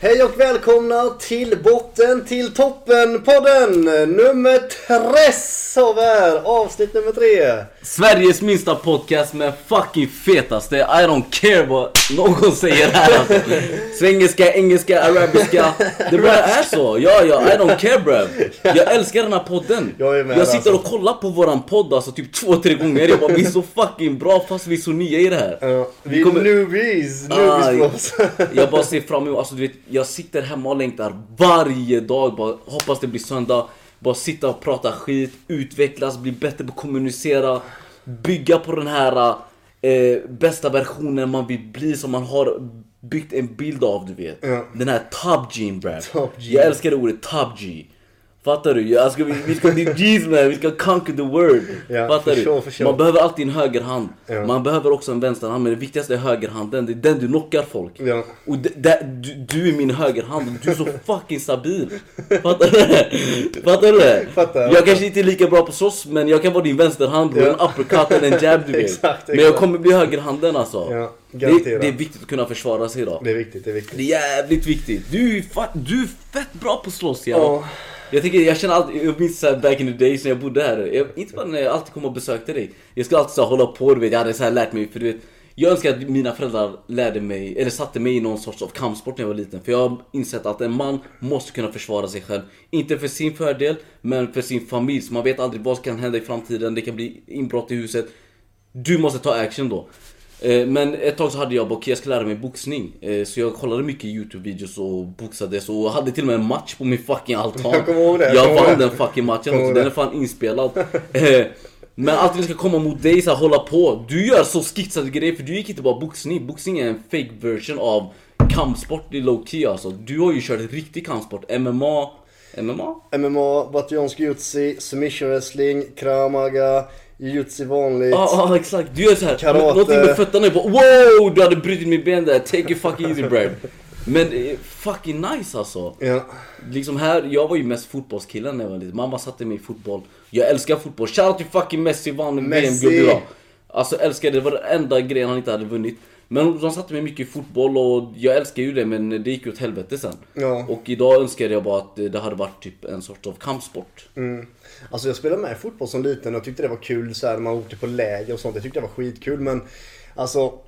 Hej och välkomna till botten till toppen podden nummer tres av er, avsnitt nummer tre. Sveriges minsta podcast med fucking fetaste I don't care vad någon säger här alltså. Svengelska, engelska, arabiska Det bara är så, ja ja, I don't care bruv Jag älskar den här podden Jag är med, Jag sitter och alltså. kollar på våran podd alltså typ två, tre gånger Jag bara vi är så fucking bra fast vi är så nya i det här Ja, vi är kommer- newbies, Ah, newbies för oss. Jag bara ser fram emot, alltså du vet, jag sitter hemma och längtar varje dag. Bara hoppas det blir söndag. Bara sitta och prata skit, utvecklas, bli bättre på att kommunicera. Bygga på den här eh, bästa versionen man vill bli som man har byggt en bild av du vet. Ja. Den här top G bruv. Top. Jag älskar det ordet top G. Fattar du? Jag ska, vi, vi ska bli G's man, vi ska conquer the world. Ja, Fattar du? sure, sure. Man behöver alltid en högerhand. Ja. Man behöver också en vänsterhand, men det viktigaste är högerhanden. Det är den du knockar folk. Ja. Och d- d- du, du är min högerhand och du är så fucking stabil. Fattar du? Fattar du det? Fattar, jag kanske inte är lika bra på slåss men jag kan vara din vänsterhand. Ja. En uppercut eller en jab du vet. Exakt, Men jag exakt. kommer bli högerhanden alltså. Det, det är viktigt att kunna försvara sig idag. Det är viktigt, det är viktigt. Det är jävligt viktigt. Du du är fett bra på att slåss ja. Ja. Jag tänker, jag känner alltid, jag minns såhär back in the days när jag bodde här. Jag, inte bara när jag alltid kom och besökte dig. Jag skulle alltid så här, hålla på, du vet. Jag hade så här lärt mig, för du vet. Jag önskar att mina föräldrar lärde mig, eller satte mig i någon sorts av kampsport när jag var liten. För jag har insett att en man måste kunna försvara sig själv. Inte för sin fördel, men för sin familj. Så man vet aldrig vad som kan hända i framtiden. Det kan bli inbrott i huset. Du måste ta action då. Eh, Men ett tag så hade jag bara, okej jag ska lära mig boxning. Eh, Så jag kollade mycket YouTube-videos och boxades och hade till och med en match på min fucking altan. Jag kommer ihåg det, jag kommer vann den fucking matchen också, den är fan inspelad. Eh, Men alltid ska komma mot dig så här, hålla på. Du gör så skitsade grejer för du gick inte bara boxning. Boxning är en fake version av kampsport i low key alltså. Du har ju kört riktig kampsport. MMA. MMA? MMA, bataljonsk jutsi, submission wrestling, kramaga, jutsi vanligt. Ja ah, ah, exakt, du gör såhär, Karate. någonting med fötterna, bara wow! Du hade brutit mitt ben där, take it fucking easy bro. Men eh, fucking nice alltså. Ja. Liksom här, jag var ju mest fotbollskillen när jag var liten. Mamma satte mig i fotboll. Jag älskar fotboll. Shoutout till fucking Messi, vann Messi. VM-guld idag. Alltså älskar det, det var den enda grejen han inte hade vunnit. Men de satte mig mycket i fotboll och jag älskar ju det men det gick ju åt helvete sen. Ja. Och idag önskar jag bara att det hade varit typ en sort av kampsport. Mm. Alltså jag spelade med fotboll som liten och tyckte det var kul så här, man åkte på läger och sånt. Jag tyckte det var skitkul men alltså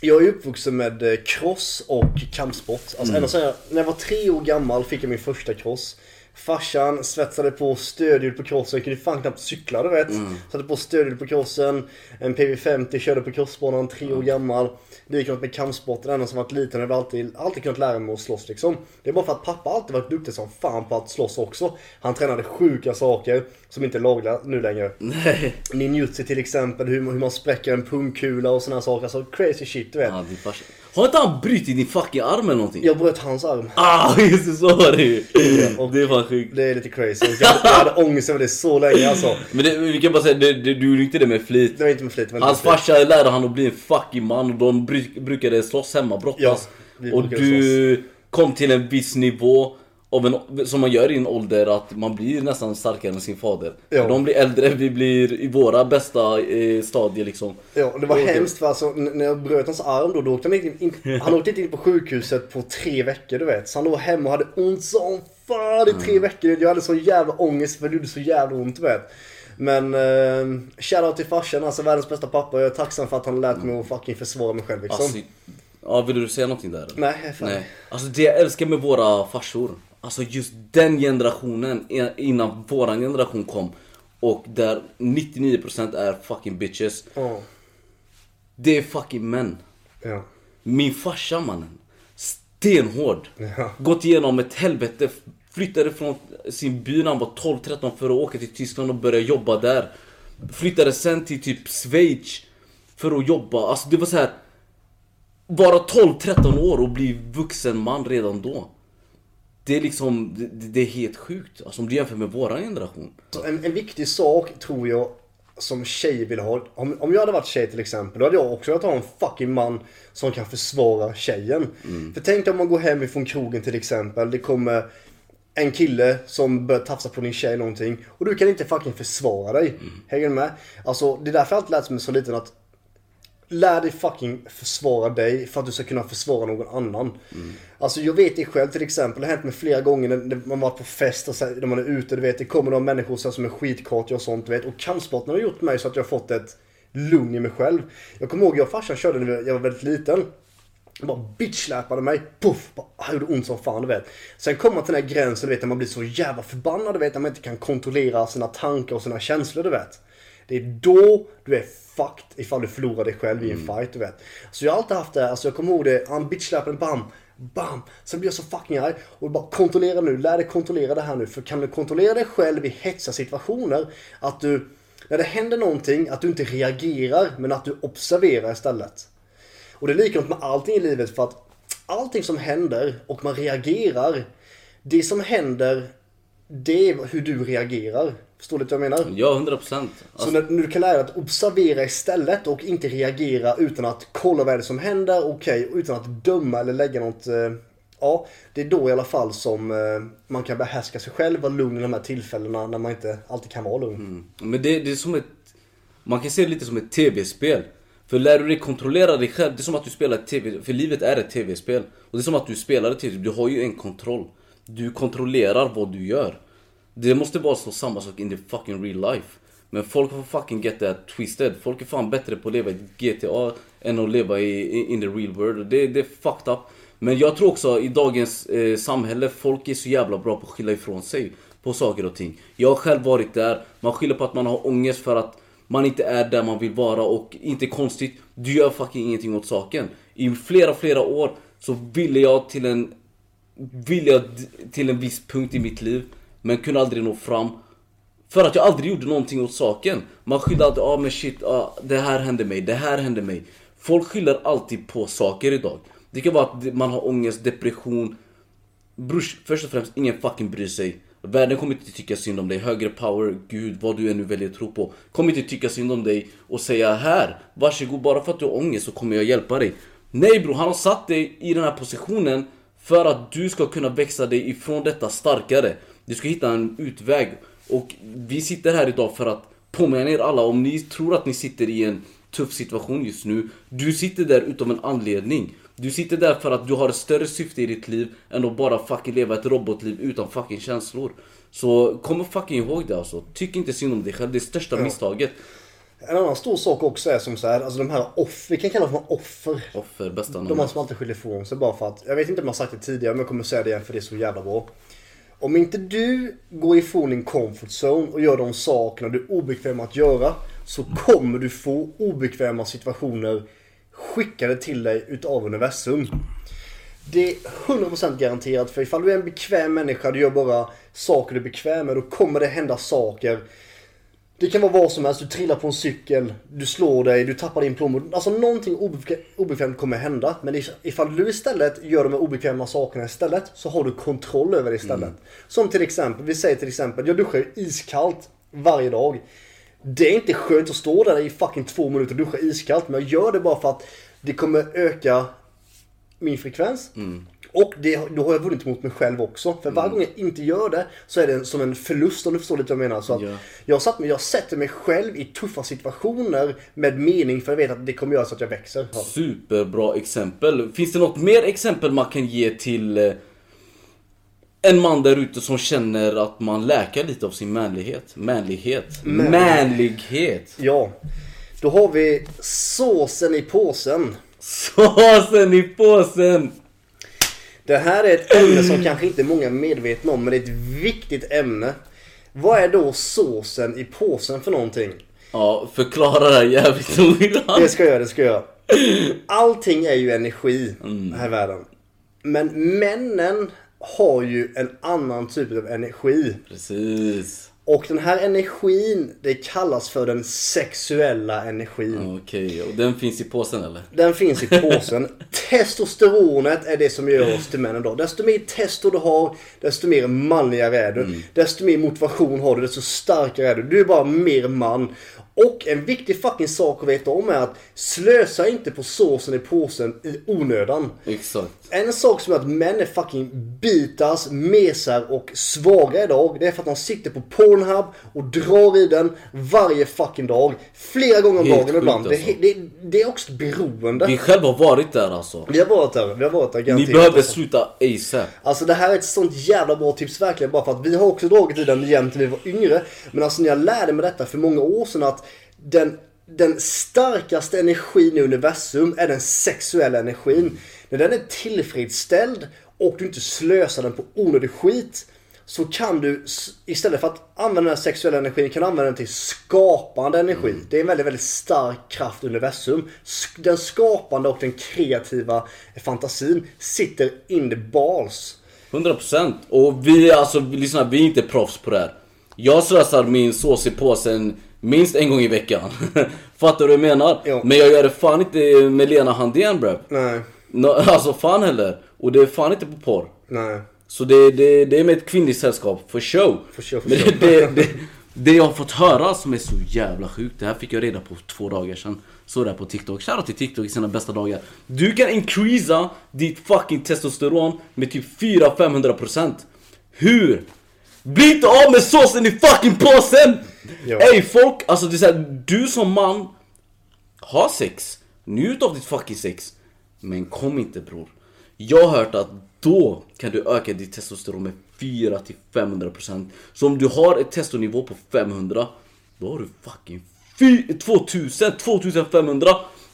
jag är uppvuxen med eh, cross och kampsport. Alltså ända sedan jag, när jag var tre år gammal fick jag min första cross. Farsan svetsade på stödhjul på crossen, kunde fan knappt cykla du vet. Satte på stödhjul på crossen, en PV50, körde på crossbanan, tre år gammal. Likadant med kampsporten, ända som varit liten har alltid, alltid kunnat lära mig att slåss liksom. Det är bara för att pappa alltid varit duktig som fan på att slåss också. Han tränade sjuka saker som inte är lagliga nu längre. Nej. Ninjutsu till exempel, hur, hur man spräcker en pungkula och såna här saker. Alltså crazy shit du vet. Ja. Har inte han brutit din fucking arm eller någonting? Jag bröt hans arm. Ah, just det, så var det ju. Det är fan sjukt. Det är lite crazy. Jag jag hade ångest över det så länge alltså. Men det, vi kan bara säga, det, det, du gjorde inte det med flit. Det var inte med flit. Hans farsa lärde han att bli en fucking man och de bruk, brukade slåss hemma, brottas. Ja, och du kom till en viss nivå en, som man gör i en ålder att man blir nästan starkare än sin fader. Ja. De blir äldre, vi blir i våra bästa eh, stadier liksom. Ja, och det var Okej. hemskt för alltså, när jag bröt hans arm då, då åkte han, in, in, han åkte inte in på sjukhuset på tre veckor du vet. Så han låg hemma och hade ont som fan i tre veckor. Jag hade så jävla ångest för det gjorde så jävla ont du vet. Men eh, shoutout till farsan, alltså världens bästa pappa. Jag är tacksam för att han lärt mig att fucking försvara mig själv liksom. Alltså, ja, vill du säga någonting där? eller? Nej, jag är fan. Nej. Alltså det jag älskar med våra farsor, alltså just den generationen innan våran generation kom och där 99% är fucking bitches. Ja. Det är fucking män. Ja. Min farsa mannen, stenhård. Ja. Gått igenom ett helvete, flyttade från sin by när han var 12-13 för att åka till Tyskland och börja jobba där. Flyttade sen till typ Schweiz för att jobba. Alltså det var så här. Vara 12-13 år och bli vuxen man redan då. Det är liksom, det, det är helt sjukt. Alltså om du jämför med våran generation. En, en viktig sak tror jag som tjej vill ha. Om, om jag hade varit tjej till exempel, då hade jag också velat ha en fucking man som kan försvara tjejen. För tänk dig om man går hem ifrån krogen till exempel, det kommer en kille som börjar tafsa på din tjej någonting och du kan inte fucking försvara dig. Hänger du med? Alltså det är därför jag alltid lärt mig så liten att Lär dig fucking försvara dig för att du ska kunna försvara någon annan. Alltså jag vet det själv till exempel, det har hänt mig flera gånger när man varit på fest och så, här, när man är ute, du vet. Det kommer några människor så här, som är skitkartiga och sånt, du vet. Och kampsporten har gjort mig så att jag har fått ett lugn i mig själv. Jag kommer ihåg jag och farsan körde när jag var väldigt liten. Han bara bitchsläpade mig. Puff! Bara, ah, gjorde ont som fan du vet. Sen kommer man till den här gränsen du vet när man blir så jävla förbannad du vet. När man inte kan kontrollera sina tankar och sina känslor du vet. Det är då du är fucked ifall du förlorar dig själv i en fight du vet. Så jag har alltid haft det, alltså jag kommer ihåg det, han bitchsläpade bam. Bam! Sen blir jag så fucking arg. Och bara kontrollera nu, lär dig kontrollera det här nu. För kan du kontrollera dig själv i hetsiga situationer. Att du, när det händer någonting, att du inte reagerar men att du observerar istället. Och det är likadant med allting i livet för att allting som händer och man reagerar. Det som händer, det är hur du reagerar. Förstår du vad jag menar? Ja, 100 procent. Så när, när du kan lära dig att observera istället och inte reagera utan att kolla vad är det som händer, okej, och utan att döma eller lägga något. Eh, ja, det är då i alla fall som eh, man kan behärska sig själv, vara lugn i de här tillfällena när man inte alltid kan vara lugn. Men det, det är som ett... Man kan se det lite som ett tv-spel. För lär du dig kontrollera dig själv, det är som att du spelar ett tv... För livet är ett tv-spel. Och det är som att du spelar ett tv Du har ju en kontroll. Du kontrollerar vad du gör. Det måste vara stå samma sak in the fucking real life. Men folk får fucking get that twisted. Folk är fan bättre på att leva i GTA än att leva i, in the real world. Det, det är fucked up. Men jag tror också i dagens eh, samhälle, folk är så jävla bra på att skylla ifrån sig på saker och ting. Jag har själv varit där, man skyller på att man har ångest för att man inte är där man vill vara och inte konstigt, du gör fucking ingenting åt saken. I flera, flera år så ville jag till en ville jag till en viss punkt i mitt liv men kunde aldrig nå fram. För att jag aldrig gjorde någonting åt saken. Man skyller alltid, ah men shit, ah, det här hände mig, det här hände mig. Folk skyller alltid på saker idag. Det kan vara att man har ångest, depression. Brors, först och främst, ingen fucking bryr sig. Världen kommer inte tycka synd om dig. Högre power, gud, vad du än nu väljer att tro på. Kommer inte tycka synd om dig och säga här, varsågod, bara för att du har ångest så kommer jag hjälpa dig. Nej bror, han har satt dig i den här positionen för att du ska kunna växa dig ifrån detta starkare. Du ska hitta en utväg. Och vi sitter här idag för att påminna er alla, om ni tror att ni sitter i en tuff situation just nu. Du sitter där utav en anledning. Du sitter där för att du har ett större syfte i ditt liv än att bara fucking leva ett robotliv utan fucking känslor. Så kom och fucking ihåg det alltså. Tyck inte synd om dig själv, det är största misstaget. En annan stor sak också är som så här, alltså de här offer, vi kan kalla dem för offer. Offer, bästa De namn. här som alltid skyller ifrån sig bara för att, jag vet inte om jag har sagt det tidigare men jag kommer säga det igen för det är så jävla bra. Om inte du går ifrån din comfort zone och gör de sakerna du är obekväm att göra så kommer du få obekväma situationer skickade till dig utav universum. Det är 100% garanterat för ifall du är en bekväm människa, du gör bara saker du är bekväm med, då kommer det hända saker det kan vara vad som helst, du trillar på en cykel, du slår dig, du tappar din plånbok. Alltså någonting obekvämt, kommer hända. Men if- ifall du istället gör de här obekväma sakerna istället så har du kontroll över det istället. Som till exempel, vi säger till exempel, jag duschar iskallt varje dag. Det är inte skönt att stå där i fucking två minuter och duscha iskallt. Men jag gör det bara för att det kommer öka min frekvens. Och det, då har jag vunnit mot mig själv också. För varje gång jag inte gör det så är det som en förlust om du förstår lite vad jag menar. Så att Ja. jag, satt mig, jag sätter mig själv i tuffa situationer med mening för jag vet att det kommer göra så att jag växer. Ja. Superbra exempel. Finns det något mer exempel man kan ge till eh, en man där ute som känner att man läkar lite av sin manlighet? Manlighet? Manlighet! ja. Då har vi såsen i påsen. Såsen i påsen! Det här är ett ämne som kanske inte många är medvetna om men det är ett viktigt ämne. Vad är då såsen i påsen för någonting? Ja, förklara det här jävligt Det noggrant. ska jag göra, det ska jag. Allting är ju energi här i världen. Men männen har ju en annan typ av energi. Precis. Och den här energin, det kallas för den sexuella energin. Okej, och den finns i påsen eller? Den finns i påsen. Testosteronet är det som gör oss till män idag. Desto mer testo du har, desto mer manligare är du. Desto mer motivation har du, desto starkare är du. Du är bara mer man. Och en viktig fucking sak att veta om är att slösa inte på såsen i påsen i onödan. Exakt. En sak som är att män är fucking bitas, mesar och svaga idag. Det är för att de sitter på Pornhub och drar i den varje fucking dag. Flera gånger om dagen ibland. Det, alltså. det, det är också beroende. Vi själva har varit där alltså. Vi har varit där, vi har varit där Ni garanterat. behöver alltså. sluta ASAP. Alltså det här är ett sånt jävla bra tips verkligen bara för att vi har också dragit i den jämt när vi var yngre. Men alltså när jag lärde mig detta för många år sedan att den, den starkaste energin i universum är den sexuella energin. När den är tillfredsställd och du inte slösar den på onödig skit så kan du istället för att använda den sexuella energin kan du använda den till skapande energi. Det är en väldigt, väldigt stark kraft i universum. Den skapande och den kreativa fantasin sitter in the balls. 100% och vi alltså, lyssna, vi är inte proffs på det här. Jag slösar min sås i påsen minst en gång i veckan. Fattar du vad jag menar? Ja. Men jag gör det fan inte med Lena Handén bruv. Nej, No, alltså fan heller. Och det är fan inte på porr. nej. Så det, det, det är med ett kvinnligt sällskap, for show. For show, for Men show. det, det, det, jag har fått höra som är så jävla sjukt, det här fick jag reda på två dagar sedan. Så där på TikTok. Shoutout till TikTok i sina bästa dagar. Du kan increasa ditt fucking testosteron med typ 400-500%. Hur? Bli inte av med såsen i fucking påsen! Ja. Ey folk, alltså det är såhär, du som man ha sex, njut av ditt fucking sex. Men kom inte bror. Jag har hört att då kan du öka ditt testosteron med 400-500% Så om du har ett testonivå på 500 Då har du fucking fy- 2000, 2500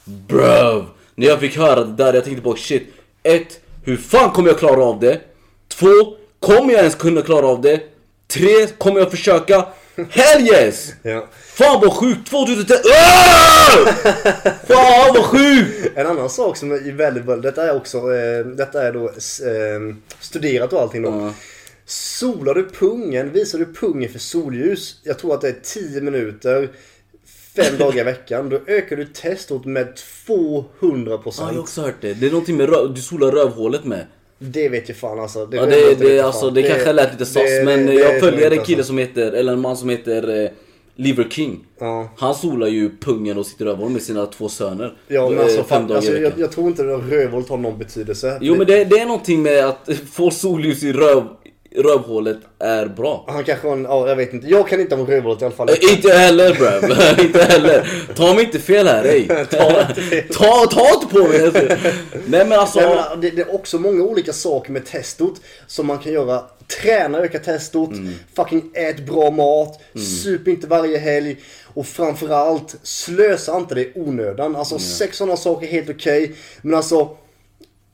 Bruv! När jag fick höra det där jag tänkte på shit ett, Hur fan kommer jag klara av det? Två, Kommer jag ens kunna klara av det? Tre, Kommer jag försöka? Hell yes! Ja. Fan vad sjukt! 2010! Ah! Fan vad sjukt! En annan sak som är väldigt, väldigt detta är också, eh, detta är då eh, studerat och allting då. Ja. Solar du pungen, visar du pungen för solljus, jag tror att det är 10 minuter, fem dagar i veckan, då ökar du testot med 200%. Ja, jag har också hört det. Det är någonting med röv, du solar rövhålet med. Det vet jag fan alltså. Ja, det, jag det, inte alltså, fan. det, kanske lät lite sus det- men det- jag det följer en kille inte, som heter, eller en man som heter eh, Liver King. Ja. Han solar ju pungen och sitt rövhål med sina två söner. Ja men Eh, alltså, fem dagar alltså jag, jag tror inte att rövhålet har någon betydelse. Jo men det, det är någonting med att få solljus i röv, rövhålet är bra. Han kanske har en, ja jag vet inte. Jag kan inte ha rövhålet i alla fall. Eh, Inte heller bruv, inte heller. Ta mig inte fel här ey. Ta inte fel. ta, ta inte på mig. alltså. Nej men alltså. Jag menar, det, det är också många olika saker med testot som man kan göra. Träna, öka testot, Mm. fucking ät bra mat, sup inte varje helg och framförallt slösa inte det i onödan. Alltså sex sådana saker är helt okej. men alltså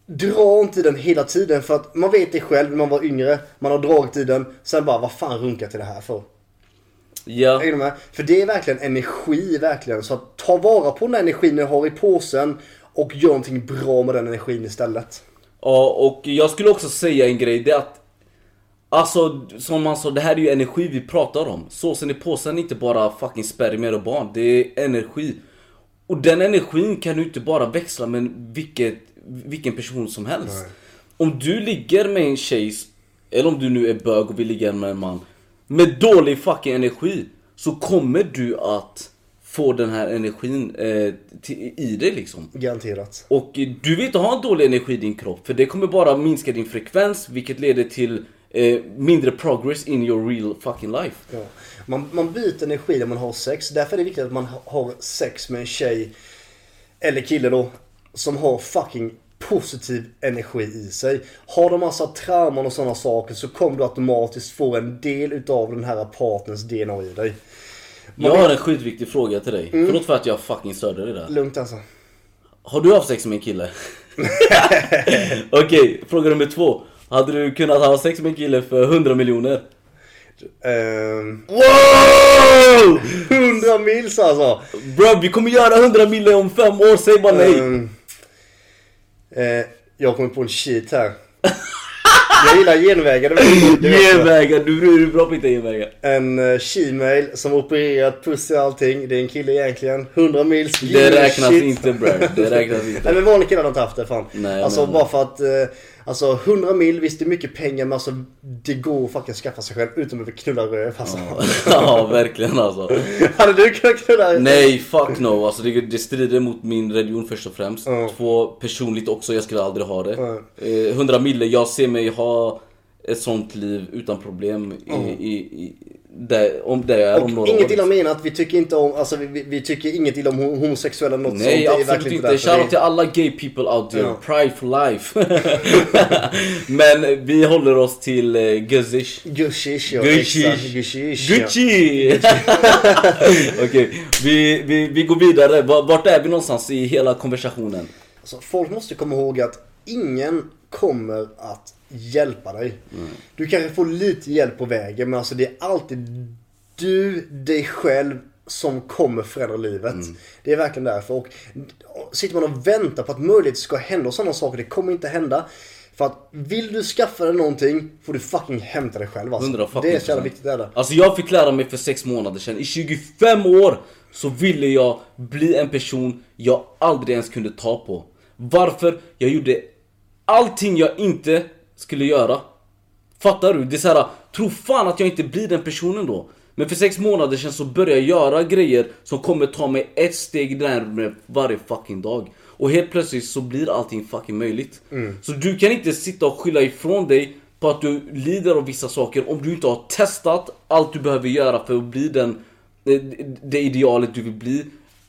dra inte i den hela tiden för att man vet det själv när man var yngre. Man har dragit i den, sen bara vad fan runkar till det här för? Ja. Är du med? För det är verkligen energi verkligen. Så att ta vara på den energin du har i påsen och gör någonting bra med den energin istället. Ja, och jag skulle också säga en grej, det är att Alltså, som man sa, det här är ju energi vi pratar om. Såsen i påsen är inte bara fucking spermier och barn, det är energi. Och den energin kan du inte bara växla med vilket, vilken person som helst. Om du ligger med en tjej, eller om du nu är bög och vill ligga med en man, med dålig fucking energi, så kommer du att få den här energin eh, till, i dig liksom. Garanterat. Och du vill inte ha en dålig energi i din kropp för det kommer bara minska din frekvens vilket leder till eh, mindre progress in your real fucking life. Ja. Man, man byter energi när man har sex. Därför är det viktigt att man ha- har sex med en tjej, eller kille då, som har fucking positiv energi i sig. Har de massa trauman och sådana saker så kommer du automatiskt få en del utav den här partners DNA i dig. Jag har en skitviktig fråga till dig. Förlåt för att jag fucking störde dig där. Lugnt alltså. Har du haft sex med en kille? Okej, fråga nummer två. Hade du kunnat ha sex med en kille för 100 miljoner? Ehm, Wow! 100 mils alltså! Bro, vi kommer göra 100 miljoner om fem år, säg bara nej! Ehm, eh, jag kommer på en cheat här. Jag gillar genvägar. Genvägar, du du är bra på att hitta genvägar. En uh, Shemale som opererat pussy och allting. Det är en kille egentligen. 100 mils. Det räknas shit. inte bro, det räknas Nej inte. men vanlig kille hade inte haft det fan. Nej, alltså men- bara för att, eh, alltså 100 mil visst det är mycket pengar men alltså det går att faktiskt skaffa sig själv utan att knulla röv alltså. ja, verkligen alltså. hade du kunnat knulla? Nej, fuck no. Alltså det, det strider mot min religion först och främst. Ja. Två, personligt också, jag skulle aldrig ha det. Ja. Eh, 100 mille, jag ser mig ha ett sånt liv utan problem. I, i, i, där, om det är om några inget illa menat, vi tycker inte om, alltså vi, vi, tycker inget illa om ho- homosexuella eller något sånt. Det Nej är absolut inte. därför. Shoutout Det- till alla gay people out there. Ja. Pride for life. Men vi håller oss till uh, Guzish. Gushish ja, ja. Gucci! Okej, vi, vi, vi går vidare. Va- Vart är vi någonstans i hela konversationen? Alltså, folk måste komma ihåg att ingen kommer att hjälpa dig. Du kanske får lite hjälp på vägen men alltså det är alltid du, dig själv som kommer förändra livet. Det är verkligen därför. Och sitter man och väntar på att möjlighet ska hända och sådana saker, det kommer inte hända. För att vill du skaffa dig någonting får du fucking hämta dig själv alltså. 100 fucking Det är så jävla viktigt det är det. Alltså jag fick lära mig för sex månader sedan. I 25 år så ville jag bli en person jag aldrig ens kunde ta på. Varför? Jag gjorde allting jag inte skulle göra. Fattar du? Det är såhär, tro fan att jag inte blir den personen då. Men för sex månader sedan så började jag göra grejer som kommer ta mig ett steg närmare varje fucking dag. Och helt plötsligt så blir allting fucking möjligt. Så du kan inte sitta och skylla ifrån dig på att du lider av vissa saker om du inte har testat allt du behöver göra för att bli den, det, det idealet du vill bli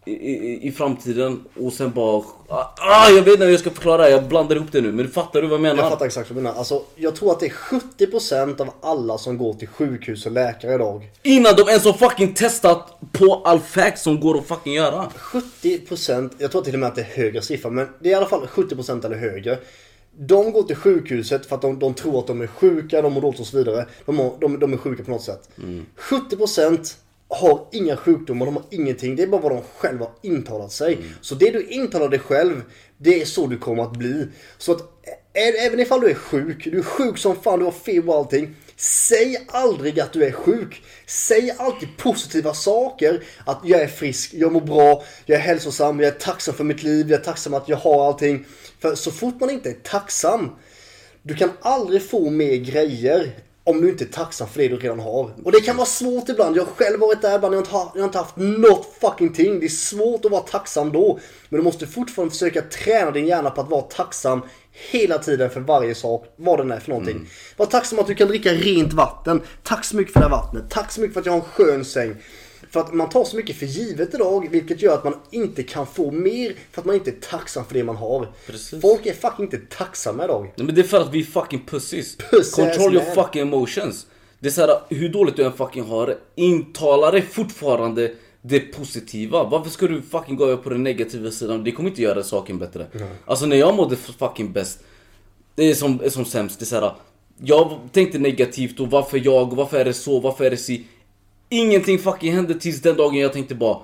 i, i, i framtiden och sen bara... Ah, jag vet inte hur jag ska förklara det jag blandar ihop det nu men fattar du vad jag menar? Jag fattar exakt vad du menar. Alltså, jag tror att det är 70% av alla som går till sjukhus och läkare idag. Innan de ens har fucking testat på all facts som går att fucking göra. 70%, jag tror till och med att det är högre siffra, men det är i alla fall 70% eller högre. De går till sjukhuset för att de, de tror att de är sjuka, de mår dåligt och så vidare. De, har, de, de är sjuka på något sätt. 70% har inga sjukdomar, de har ingenting. Det är bara vad de själva har intalat sig. Så det du intalar dig själv, det är så du kommer att bli. Så att även ifall du är sjuk, du är sjuk som fan, du har feber och allting. Säg aldrig att du är sjuk. Säg alltid positiva saker. Att jag är frisk, jag mår bra, jag är hälsosam, jag är tacksam för mitt liv, jag är tacksam att jag har allting. För så fort man inte är tacksam, du kan aldrig få mer grejer om du inte är tacksam för det du redan har. Och det kan vara svårt ibland. Jag har själv varit där ibland. Jag har inte haft, jag har inte haft något fucking ting. Det är svårt att vara tacksam då. Men du måste fortfarande försöka träna din hjärna på att vara tacksam hela tiden för varje sak. Vad den är för någonting. Var tacksam att du kan dricka rent vatten. Tack så mycket för det här vattnet. Tack så mycket för att jag har en skön säng. För att man tar så mycket för givet idag, vilket gör att man inte kan få mer för att man inte är tacksam för det man har. Precis. Folk är fucking inte tacksamma idag. Nej men det är för att vi är fucking pussies. Pussy Control your fucking emotions. Det är såhär, hur dåligt du än fucking har det, intala dig fortfarande det positiva. Varför ska du fucking gå över på den negativa sidan? Det kommer inte göra saken bättre. Alltså när jag mådde fucking bäst, det är som, är som sämst. Det är såhär, jag tänkte negativt och varför jag, och varför är det så, varför är det si? Ingenting fucking hände tills den dagen jag tänkte bara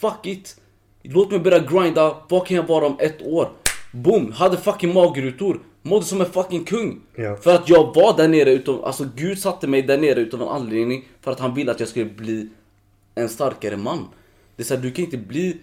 Fuck it. Låt mig börja grinda, vad kan jag vara om ett år? Boom, hade fucking magrutor Mådde som en fucking kung. Ja. För att jag var där nere utav, alltså gud satte mig där nere utav en anledning För att han ville att jag skulle bli en starkare man. Det är såhär, du kan inte bli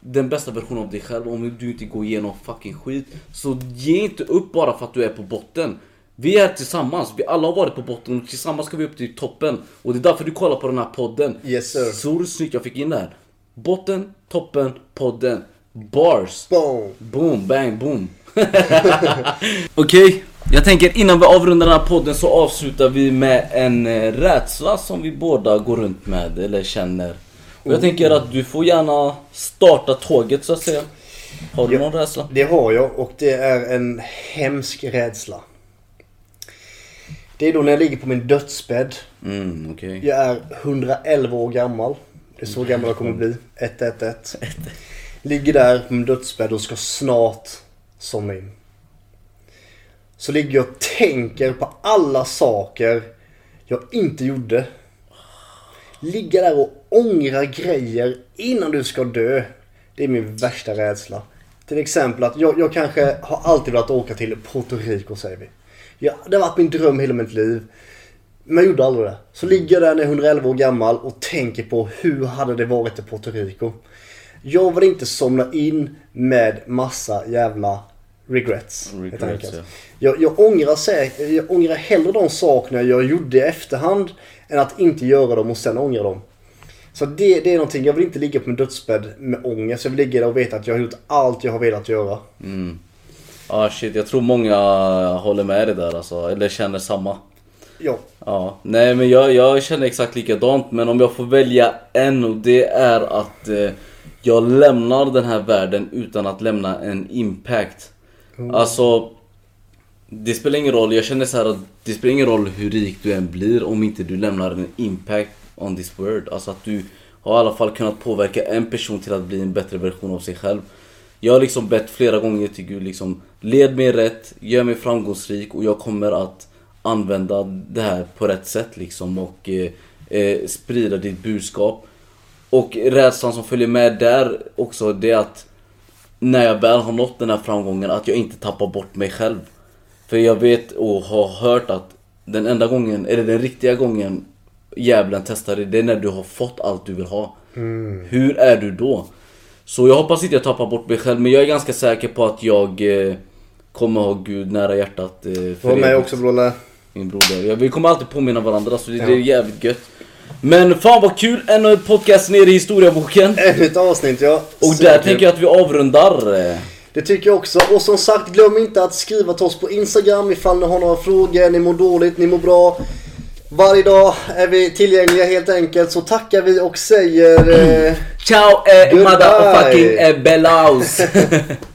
den bästa versionen av dig själv om du inte går igenom fucking skit. Så ge inte upp bara för att du är på botten vi är tillsammans, vi alla har varit på botten och tillsammans ska vi upp till toppen. Och det är därför du kollar på den här podden. Yes, sir. Så snyggt jag fick in det här. Botten, toppen, podden. Bars. Boom. Boom, bang, boom. Okej, jag tänker innan vi avrundar den här podden så avslutar vi med en eh, rädsla som vi båda går runt med eller känner. Och jag tänker att du får gärna starta tåget så att säga. Har du Ja. någon rädsla? Det har jag och det är en hemsk rädsla. Det är då när jag ligger på min dödsbädd. Mm, okej. Jag är 111 år gammal. Det är så gammal jag kommer bli. 111. Ligger där på min dödsbädd och ska snart somna in. Så ligger jag och tänker på alla saker jag inte gjorde. Ligga där och ångra grejer innan du ska dö. Det är min värsta rädsla. Till exempel att jag, jag kanske har alltid velat åka till Puerto Rico säger vi. Ja, det har varit min dröm hela mitt liv. Men jag gjorde aldrig det. Så ligger jag där när jag är 111 år gammal och tänker på hur hade det varit i Puerto Rico. Jag vill inte somna in med massa jävla regrets. Regrets, ja. jag, jag, ångrar säkert, jag ångrar hellre de sakerna jag gjorde i efterhand än att inte göra dem och sen ångra dem. Så det, det är någonting, jag vill inte ligga på min dödsbädd med ångest. Jag vill ligga där och veta att jag har gjort allt jag har velat göra. Ah shit, jag tror många håller med dig där alltså, eller känner samma. Ja. Ja, nej men jag, jag känner exakt likadant men om jag får välja en och det är att eh, jag lämnar den här världen utan att lämna en impact. Alltså, det spelar ingen roll, jag känner så här att det spelar ingen roll hur rik du än blir om inte du lämnar en impact on this world. Alltså att du har i alla fall kunnat påverka en person till att bli en bättre version av sig själv. Jag har liksom bett flera gånger till Gud liksom Led mig rätt, gör mig framgångsrik och jag kommer att använda det här på rätt sätt liksom och eh, eh, sprida ditt budskap. Och rädslan som följer med där också det är att när jag väl har nått den här framgången att jag inte tappar bort mig själv. För jag vet och har hört att den enda gången, eller den riktiga gången djävulen testar dig, det är när du har fått allt du vill ha. Hur är du då? Så jag hoppas inte jag tappar bort mig själv, men jag är ganska säker på att jag eh, kommer ha Gud nära hjärtat. Eh, för Var med också Brolle. Min broder. Ja, vi kommer alltid påminna varandra, så det, det är jävligt gött. Men fan vad kul! En av podcast nere i historieboken. Ännu ett avsnitt ja. Och där Superkul. tänker jag att vi avrundar. eh. Det tycker jag också. Och som sagt, glöm inte att skriva till oss på Instagram ifall ni har några frågor, ni mår dåligt, ni mår bra. Varje dag är vi tillgängliga helt enkelt. Så tackar vi och säger... Eh, Ciao eh, motherfucking eh, Bellaus!